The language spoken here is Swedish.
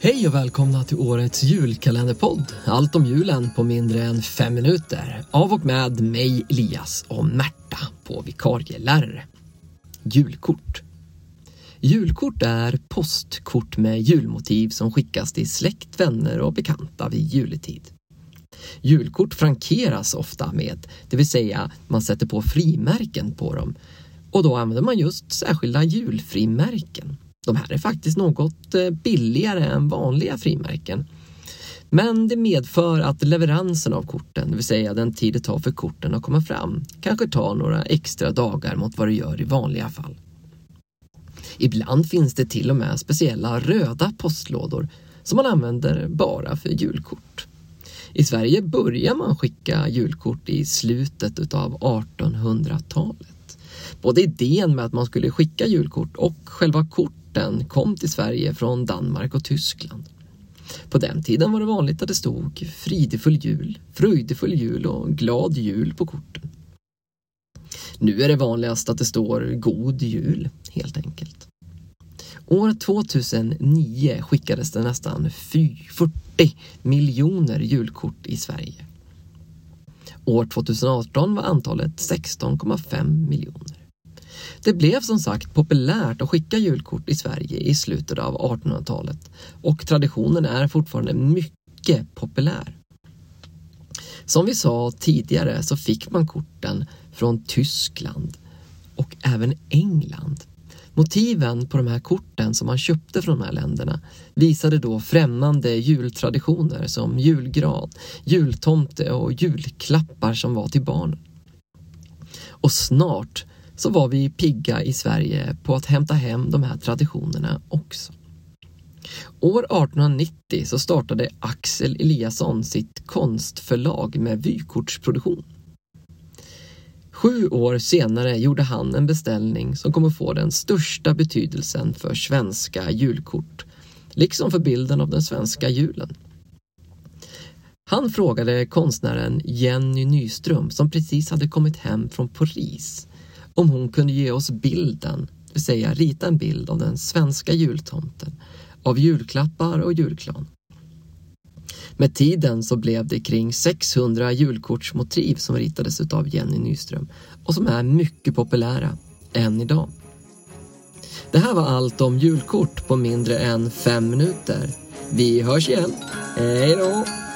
Hej och välkomna till årets julkalenderpodd. Allt om julen på mindre än fem minuter. Av och med mig, Elias och Märta på vikarielärare. Julkort. Julkort är postkort med julmotiv som skickas till släkt, vänner och bekanta vid juletid. Julkort frankeras ofta med, det vill säga man sätter på frimärken på dem och då använder man just särskilda julfrimärken. De här är faktiskt något eh, billigare än vanliga frimärken. Men det medför att leveransen av korten, det vill säga den tid det tar för korten att komma fram, kanske tar några extra dagar mot vad det gör i vanliga fall. Ibland finns det till och med speciella röda postlådor som man använder bara för julkort. I Sverige börjar man skicka julkort i slutet av 1800-talet. Både idén med att man skulle skicka julkort och själva korten kom till Sverige från Danmark och Tyskland. På den tiden var det vanligt att det stod fridefull jul, fröjdefull jul och glad jul på korten. Nu är det vanligast att det står God Jul, helt enkelt. År 2009 skickades det nästan 40 miljoner julkort i Sverige. År 2018 var antalet 16,5 miljoner. Det blev som sagt populärt att skicka julkort i Sverige i slutet av 1800-talet och traditionen är fortfarande mycket populär. Som vi sa tidigare så fick man korten från Tyskland och även England. Motiven på de här korten som man köpte från de här länderna visade då främmande jultraditioner som julgran, jultomte och julklappar som var till barnen. Och snart så var vi pigga i Sverige på att hämta hem de här traditionerna också. År 1890 så startade Axel Eliasson sitt konstförlag med vykortsproduktion. Sju år senare gjorde han en beställning som kommer få den största betydelsen för svenska julkort, liksom för bilden av den svenska julen. Han frågade konstnären Jenny Nyström, som precis hade kommit hem från Paris, om hon kunde ge oss bilden, det vill säga rita en bild av den svenska jultomten, av julklappar och julklan. Med tiden så blev det kring 600 julkortsmotiv som ritades av Jenny Nyström och som är mycket populära än idag. Det här var allt om julkort på mindre än fem minuter. Vi hörs igen. Hej då!